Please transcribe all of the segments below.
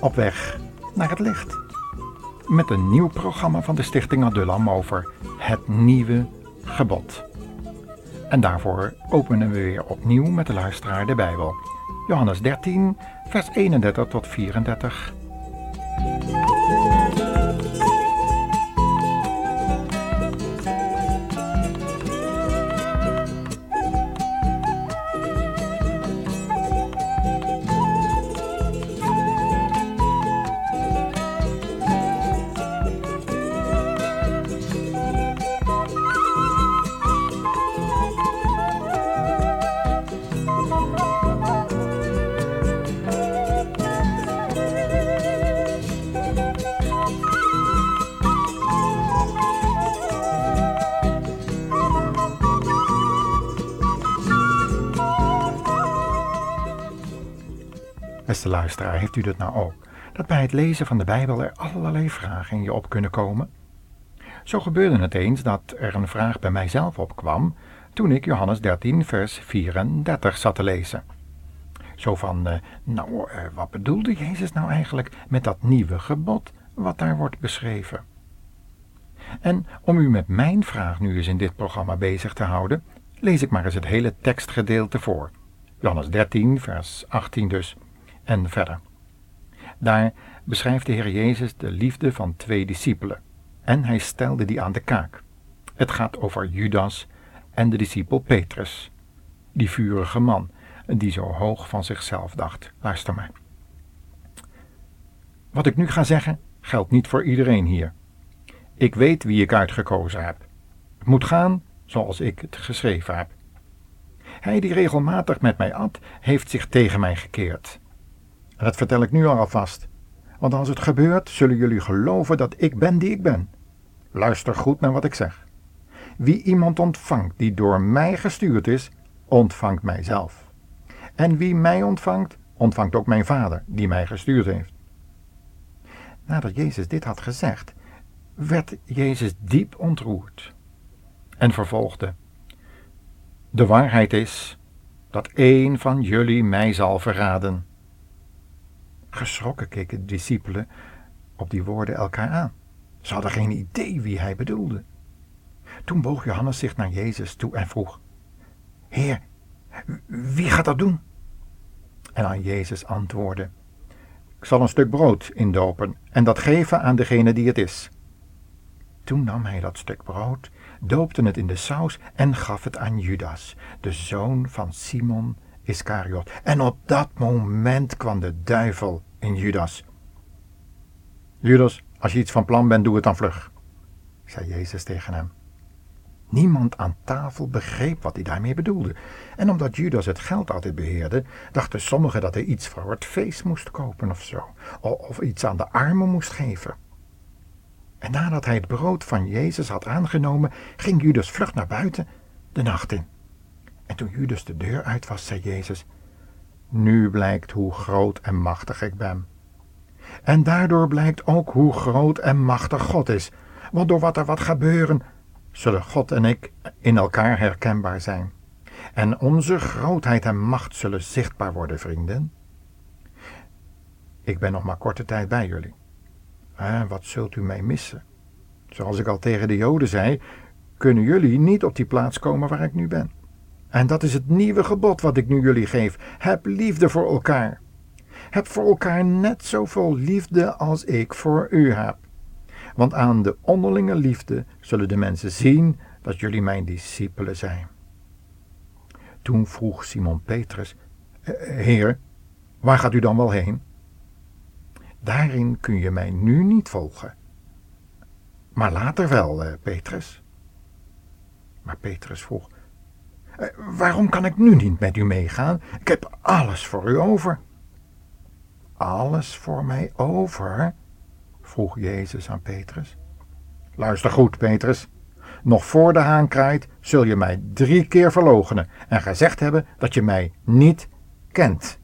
Op weg naar het licht. Met een nieuw programma van de Stichting Adullam over het nieuwe gebod. En daarvoor openen we weer opnieuw met de luisteraar de Bijbel. Johannes 13, vers 31 tot 34. Luisteraar, heeft u dat nou ook? Dat bij het lezen van de Bijbel er allerlei vragen in je op kunnen komen? Zo gebeurde het eens dat er een vraag bij mijzelf opkwam toen ik Johannes 13, vers 34 zat te lezen. Zo van, eh, nou, eh, wat bedoelde Jezus nou eigenlijk met dat nieuwe gebod wat daar wordt beschreven? En om u met mijn vraag nu eens in dit programma bezig te houden, lees ik maar eens het hele tekstgedeelte voor. Johannes 13, vers 18 dus en verder. Daar beschrijft de Heer Jezus de liefde van twee discipelen en hij stelde die aan de kaak. Het gaat over Judas en de discipel Petrus, die vurige man die zo hoog van zichzelf dacht. Luister maar. Wat ik nu ga zeggen geldt niet voor iedereen hier. Ik weet wie ik uitgekozen heb. Het moet gaan zoals ik het geschreven heb. Hij die regelmatig met mij at, heeft zich tegen mij gekeerd. Dat vertel ik nu al alvast. Want als het gebeurt, zullen jullie geloven dat ik ben die ik ben. Luister goed naar wat ik zeg. Wie iemand ontvangt die door mij gestuurd is, ontvangt mijzelf. En wie mij ontvangt, ontvangt ook mijn Vader, die mij gestuurd heeft. Nadat Jezus dit had gezegd, werd Jezus diep ontroerd en vervolgde: De waarheid is dat één van jullie mij zal verraden. Geschrokken keken de discipelen op die woorden elkaar aan. Ze hadden geen idee wie hij bedoelde. Toen boog Johannes zich naar Jezus toe en vroeg: Heer, wie gaat dat doen? En aan Jezus antwoordde: Ik zal een stuk brood indopen en dat geven aan degene die het is. Toen nam hij dat stuk brood, doopte het in de saus en gaf het aan Judas, de zoon van Simon Iscariot. En op dat moment kwam de duivel in Judas. Judas, als je iets van plan bent, doe het dan vlug, zei Jezus tegen hem. Niemand aan tafel begreep wat hij daarmee bedoelde. En omdat Judas het geld altijd beheerde, dachten sommigen dat hij iets voor het feest moest kopen of zo. Of iets aan de armen moest geven. En nadat hij het brood van Jezus had aangenomen, ging Judas vlug naar buiten de nacht in. En toen Judas de deur uit was, zei Jezus: Nu blijkt hoe groot en machtig ik ben. En daardoor blijkt ook hoe groot en machtig God is. Want door wat er wat gebeuren, zullen God en ik in elkaar herkenbaar zijn. En onze grootheid en macht zullen zichtbaar worden, vrienden. Ik ben nog maar korte tijd bij jullie. Eh, wat zult u mij missen? Zoals ik al tegen de Joden zei, kunnen jullie niet op die plaats komen waar ik nu ben. En dat is het nieuwe gebod wat ik nu jullie geef. Heb liefde voor elkaar. Heb voor elkaar net zoveel liefde als ik voor u heb. Want aan de onderlinge liefde zullen de mensen zien dat jullie mijn discipelen zijn. Toen vroeg Simon Petrus: eh, Heer, waar gaat u dan wel heen? Daarin kun je mij nu niet volgen. Maar later wel, eh, Petrus. Maar Petrus vroeg: eh, Waarom kan ik nu niet met u meegaan? Ik heb alles voor u over. Alles voor mij over? vroeg Jezus aan Petrus. Luister goed, Petrus. Nog voor de haan kraait, zul je mij drie keer verloochenen en gezegd hebben dat je mij niet kent.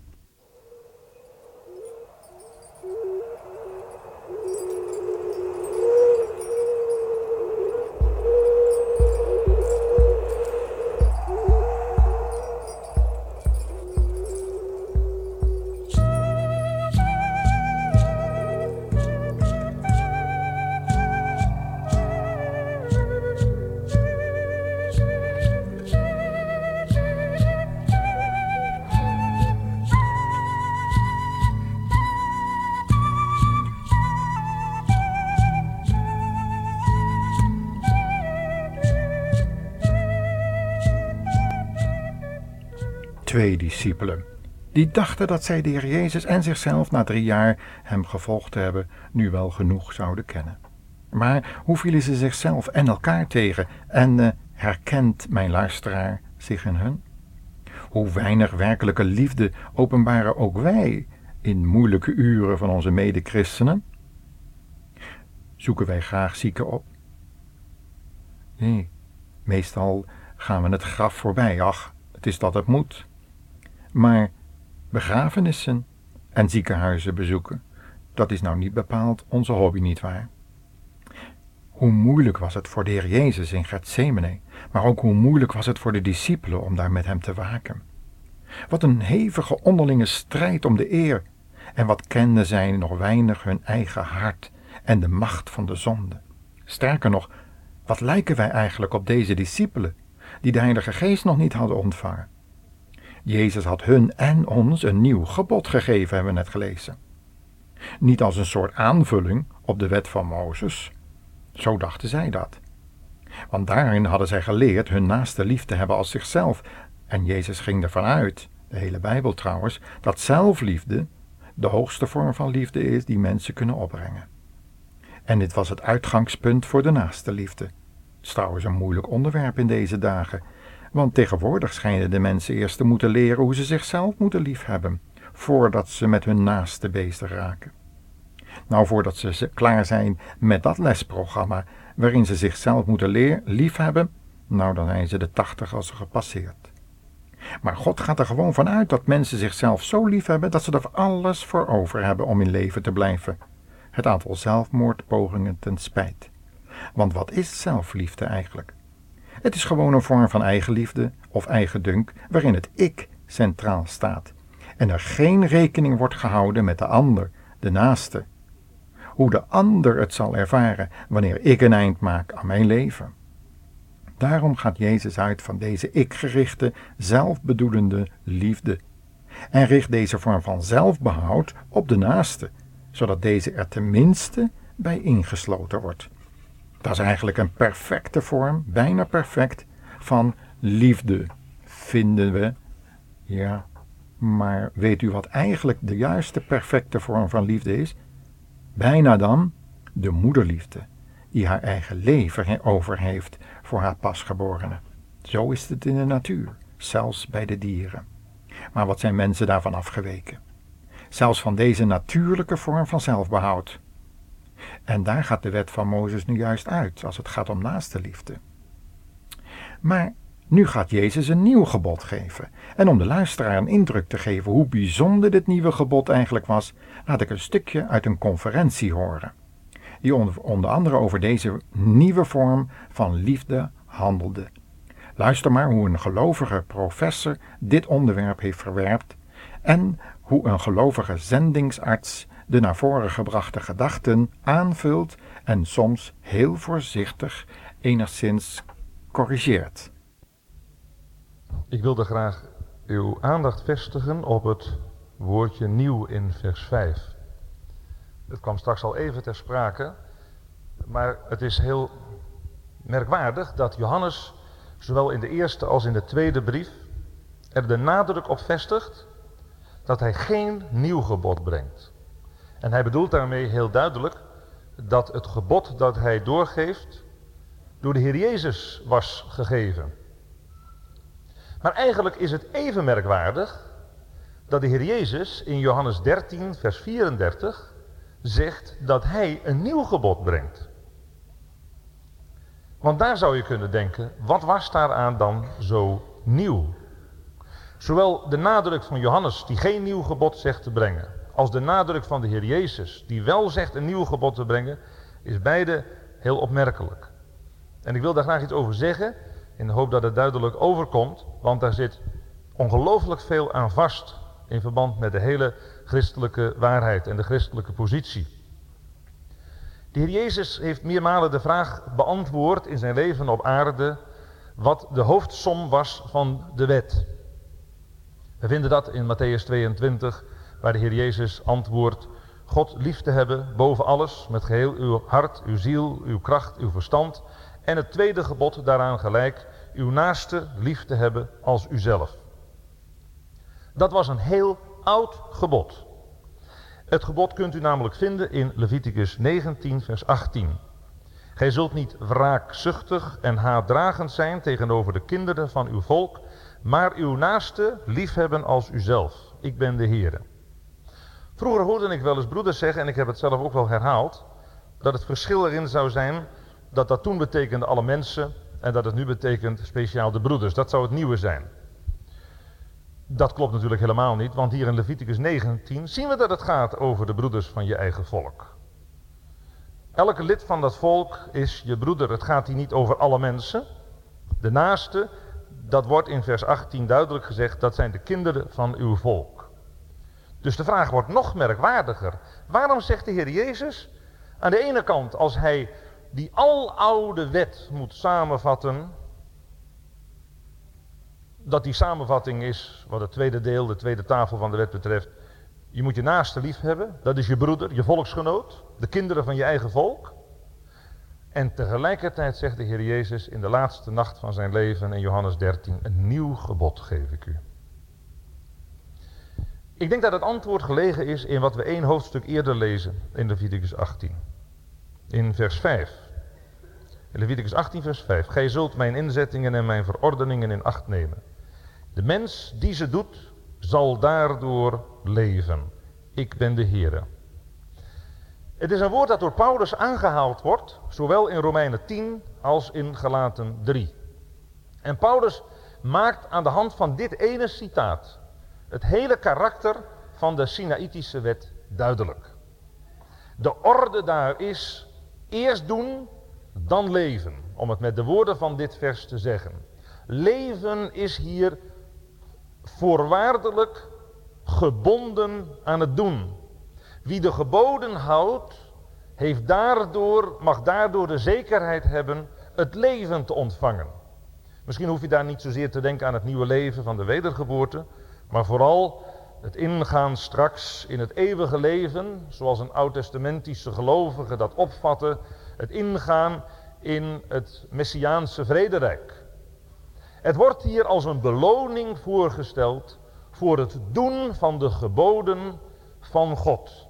Twee discipelen. Die dachten dat zij de Heer Jezus en zichzelf na drie jaar hem gevolgd te hebben, nu wel genoeg zouden kennen. Maar hoe vielen ze zichzelf en elkaar tegen en uh, herkent mijn luisteraar zich in hun? Hoe weinig werkelijke liefde openbaren ook wij in moeilijke uren van onze medechristenen? Zoeken wij graag zieken op? Nee, meestal gaan we het graf voorbij. Ach, het is dat het moet. Maar begrafenissen en ziekenhuizen bezoeken, dat is nou niet bepaald onze hobby, nietwaar? Hoe moeilijk was het voor de Heer Jezus in Gethsemane, maar ook hoe moeilijk was het voor de discipelen om daar met hem te waken. Wat een hevige onderlinge strijd om de eer, en wat kenden zij nog weinig hun eigen hart en de macht van de zonde. Sterker nog, wat lijken wij eigenlijk op deze discipelen, die de Heilige Geest nog niet hadden ontvangen? Jezus had hun en ons een nieuw gebod gegeven, hebben we net gelezen. Niet als een soort aanvulling op de wet van Mozes, zo dachten zij dat. Want daarin hadden zij geleerd hun naaste lief te hebben als zichzelf. En Jezus ging ervan uit, de hele Bijbel trouwens, dat zelfliefde de hoogste vorm van liefde is die mensen kunnen opbrengen. En dit was het uitgangspunt voor de naaste liefde. Het is trouwens een moeilijk onderwerp in deze dagen, want tegenwoordig schijnen de mensen eerst te moeten leren hoe ze zichzelf moeten liefhebben, voordat ze met hun naaste bezig raken. Nou, voordat ze klaar zijn met dat lesprogramma waarin ze zichzelf moeten leer, liefhebben, nou dan zijn ze de tachtig als ze gepasseerd. Maar God gaat er gewoon van uit dat mensen zichzelf zo lief hebben dat ze er alles voor over hebben om in leven te blijven. Het aantal zelfmoordpogingen ten spijt. Want wat is zelfliefde eigenlijk? Het is gewoon een vorm van eigenliefde of eigendunk waarin het ik centraal staat en er geen rekening wordt gehouden met de ander, de naaste, hoe de ander het zal ervaren wanneer ik een eind maak aan mijn leven. Daarom gaat Jezus uit van deze ik-gerichte, zelfbedoelende liefde en richt deze vorm van zelfbehoud op de naaste, zodat deze er tenminste bij ingesloten wordt. Dat is eigenlijk een perfecte vorm, bijna perfect, van liefde, vinden we. Ja, maar weet u wat eigenlijk de juiste perfecte vorm van liefde is? Bijna dan de moederliefde, die haar eigen leven over heeft voor haar pasgeborene. Zo is het in de natuur, zelfs bij de dieren. Maar wat zijn mensen daarvan afgeweken? Zelfs van deze natuurlijke vorm van zelfbehoud. En daar gaat de wet van Mozes nu juist uit, als het gaat om naaste liefde. Maar nu gaat Jezus een nieuw gebod geven. En om de luisteraar een indruk te geven hoe bijzonder dit nieuwe gebod eigenlijk was, laat ik een stukje uit een conferentie horen. Die onder andere over deze nieuwe vorm van liefde handelde. Luister maar hoe een gelovige professor dit onderwerp heeft verwerpt en hoe een gelovige zendingsarts de naar voren gebrachte gedachten aanvult en soms heel voorzichtig enigszins corrigeert. Ik wilde graag uw aandacht vestigen op het woordje nieuw in vers 5. Het kwam straks al even ter sprake, maar het is heel merkwaardig dat Johannes zowel in de eerste als in de tweede brief er de nadruk op vestigt dat hij geen nieuw gebod brengt. En hij bedoelt daarmee heel duidelijk dat het gebod dat hij doorgeeft door de Heer Jezus was gegeven. Maar eigenlijk is het even merkwaardig dat de Heer Jezus in Johannes 13, vers 34 zegt dat hij een nieuw gebod brengt. Want daar zou je kunnen denken, wat was daaraan dan zo nieuw? Zowel de nadruk van Johannes, die geen nieuw gebod zegt te brengen, als de nadruk van de Heer Jezus, die wel zegt een nieuw gebod te brengen, is beide heel opmerkelijk. En ik wil daar graag iets over zeggen, in de hoop dat het duidelijk overkomt, want daar zit ongelooflijk veel aan vast in verband met de hele christelijke waarheid en de christelijke positie. De Heer Jezus heeft meermalen de vraag beantwoord in zijn leven op aarde wat de hoofdsom was van de wet. We vinden dat in Matthäus 22, waar de Heer Jezus antwoordt, God lief te hebben boven alles, met geheel uw hart, uw ziel, uw kracht, uw verstand. En het tweede gebod daaraan gelijk, uw naaste lief te hebben als uzelf. Dat was een heel oud gebod. Het gebod kunt u namelijk vinden in Leviticus 19, vers 18. Gij zult niet wraakzuchtig en haatdragend zijn tegenover de kinderen van uw volk, maar uw naaste liefhebben als uzelf. Ik ben de Heer. Vroeger hoorde ik wel eens broeders zeggen, en ik heb het zelf ook wel herhaald, dat het verschil erin zou zijn dat dat toen betekende alle mensen en dat het nu betekent speciaal de broeders. Dat zou het nieuwe zijn. Dat klopt natuurlijk helemaal niet, want hier in Leviticus 19 zien we dat het gaat over de broeders van je eigen volk. Elke lid van dat volk is je broeder. Het gaat hier niet over alle mensen. De naaste, dat wordt in vers 18 duidelijk gezegd, dat zijn de kinderen van uw volk. Dus de vraag wordt nog merkwaardiger. Waarom zegt de Heer Jezus aan de ene kant, als hij die aloude wet moet samenvatten, dat die samenvatting is, wat het tweede deel, de tweede tafel van de wet betreft, je moet je naaste lief hebben, dat is je broeder, je volksgenoot, de kinderen van je eigen volk. En tegelijkertijd zegt de Heer Jezus in de laatste nacht van zijn leven in Johannes 13, een nieuw gebod geef ik u. Ik denk dat het antwoord gelegen is in wat we één hoofdstuk eerder lezen in Leviticus 18. In vers 5. In Leviticus 18 vers 5. Gij zult mijn inzettingen en mijn verordeningen in acht nemen. De mens die ze doet, zal daardoor leven. Ik ben de Heere. Het is een woord dat door Paulus aangehaald wordt, zowel in Romeinen 10 als in Galaten 3. En Paulus maakt aan de hand van dit ene citaat het hele karakter van de Sinaïtische wet duidelijk. De orde daar is eerst doen, dan leven, om het met de woorden van dit vers te zeggen. Leven is hier voorwaardelijk gebonden aan het doen. Wie de geboden houdt, heeft daardoor, mag daardoor de zekerheid hebben het leven te ontvangen. Misschien hoef je daar niet zozeer te denken aan het nieuwe leven van de wedergeboorte, maar vooral het ingaan straks in het eeuwige leven, zoals een oud-testamentische gelovige dat opvatte, het ingaan in het Messiaanse vrederijk. Het wordt hier als een beloning voorgesteld voor het doen van de geboden van God.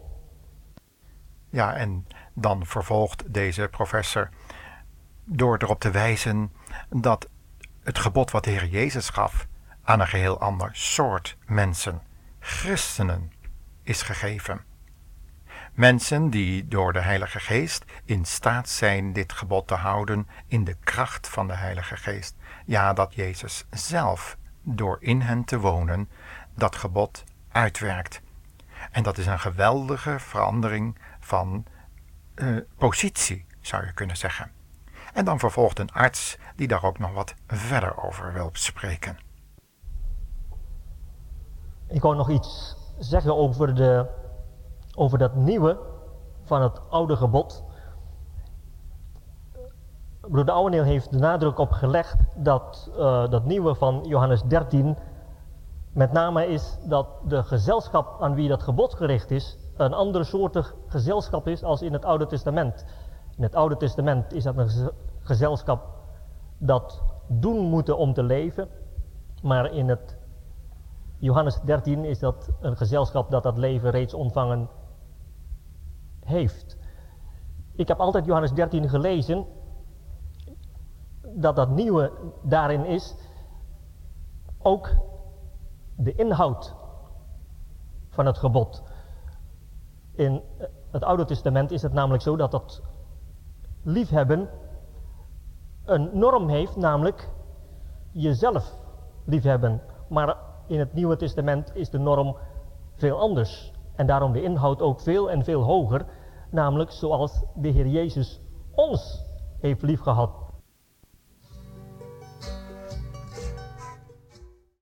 Ja, en dan vervolgt deze professor door erop te wijzen dat het gebod wat de Heer Jezus gaf aan een geheel ander soort mensen, christenen, is gegeven. Mensen die door de Heilige Geest in staat zijn dit gebod te houden in de kracht van de Heilige Geest. Ja, dat Jezus zelf door in hen te wonen dat gebod uitwerkt. En dat is een geweldige verandering van uh, positie, zou je kunnen zeggen. En dan vervolgt een arts die daar ook nog wat verder over wil spreken. Ik wou nog iets zeggen over, de, over dat nieuwe van het oude gebod. Broeder Ouweneel heeft de nadruk op gelegd dat uh, dat nieuwe van Johannes 13 met name is dat de gezelschap aan wie dat gebod gericht is, een andere soortig gezelschap is als in het Oude Testament. In het Oude Testament is dat een gezelschap dat doen moeten om te leven, maar in het Johannes 13 is dat een gezelschap dat dat leven reeds ontvangen heeft. Ik heb altijd Johannes 13 gelezen, dat dat nieuwe daarin is ook de inhoud van het gebod. In het Oude Testament is het namelijk zo dat dat liefhebben een norm heeft, namelijk jezelf liefhebben. Maar in het Nieuwe Testament is de norm veel anders. En daarom de inhoud ook veel en veel hoger, namelijk zoals de Heer Jezus ons heeft liefgehad.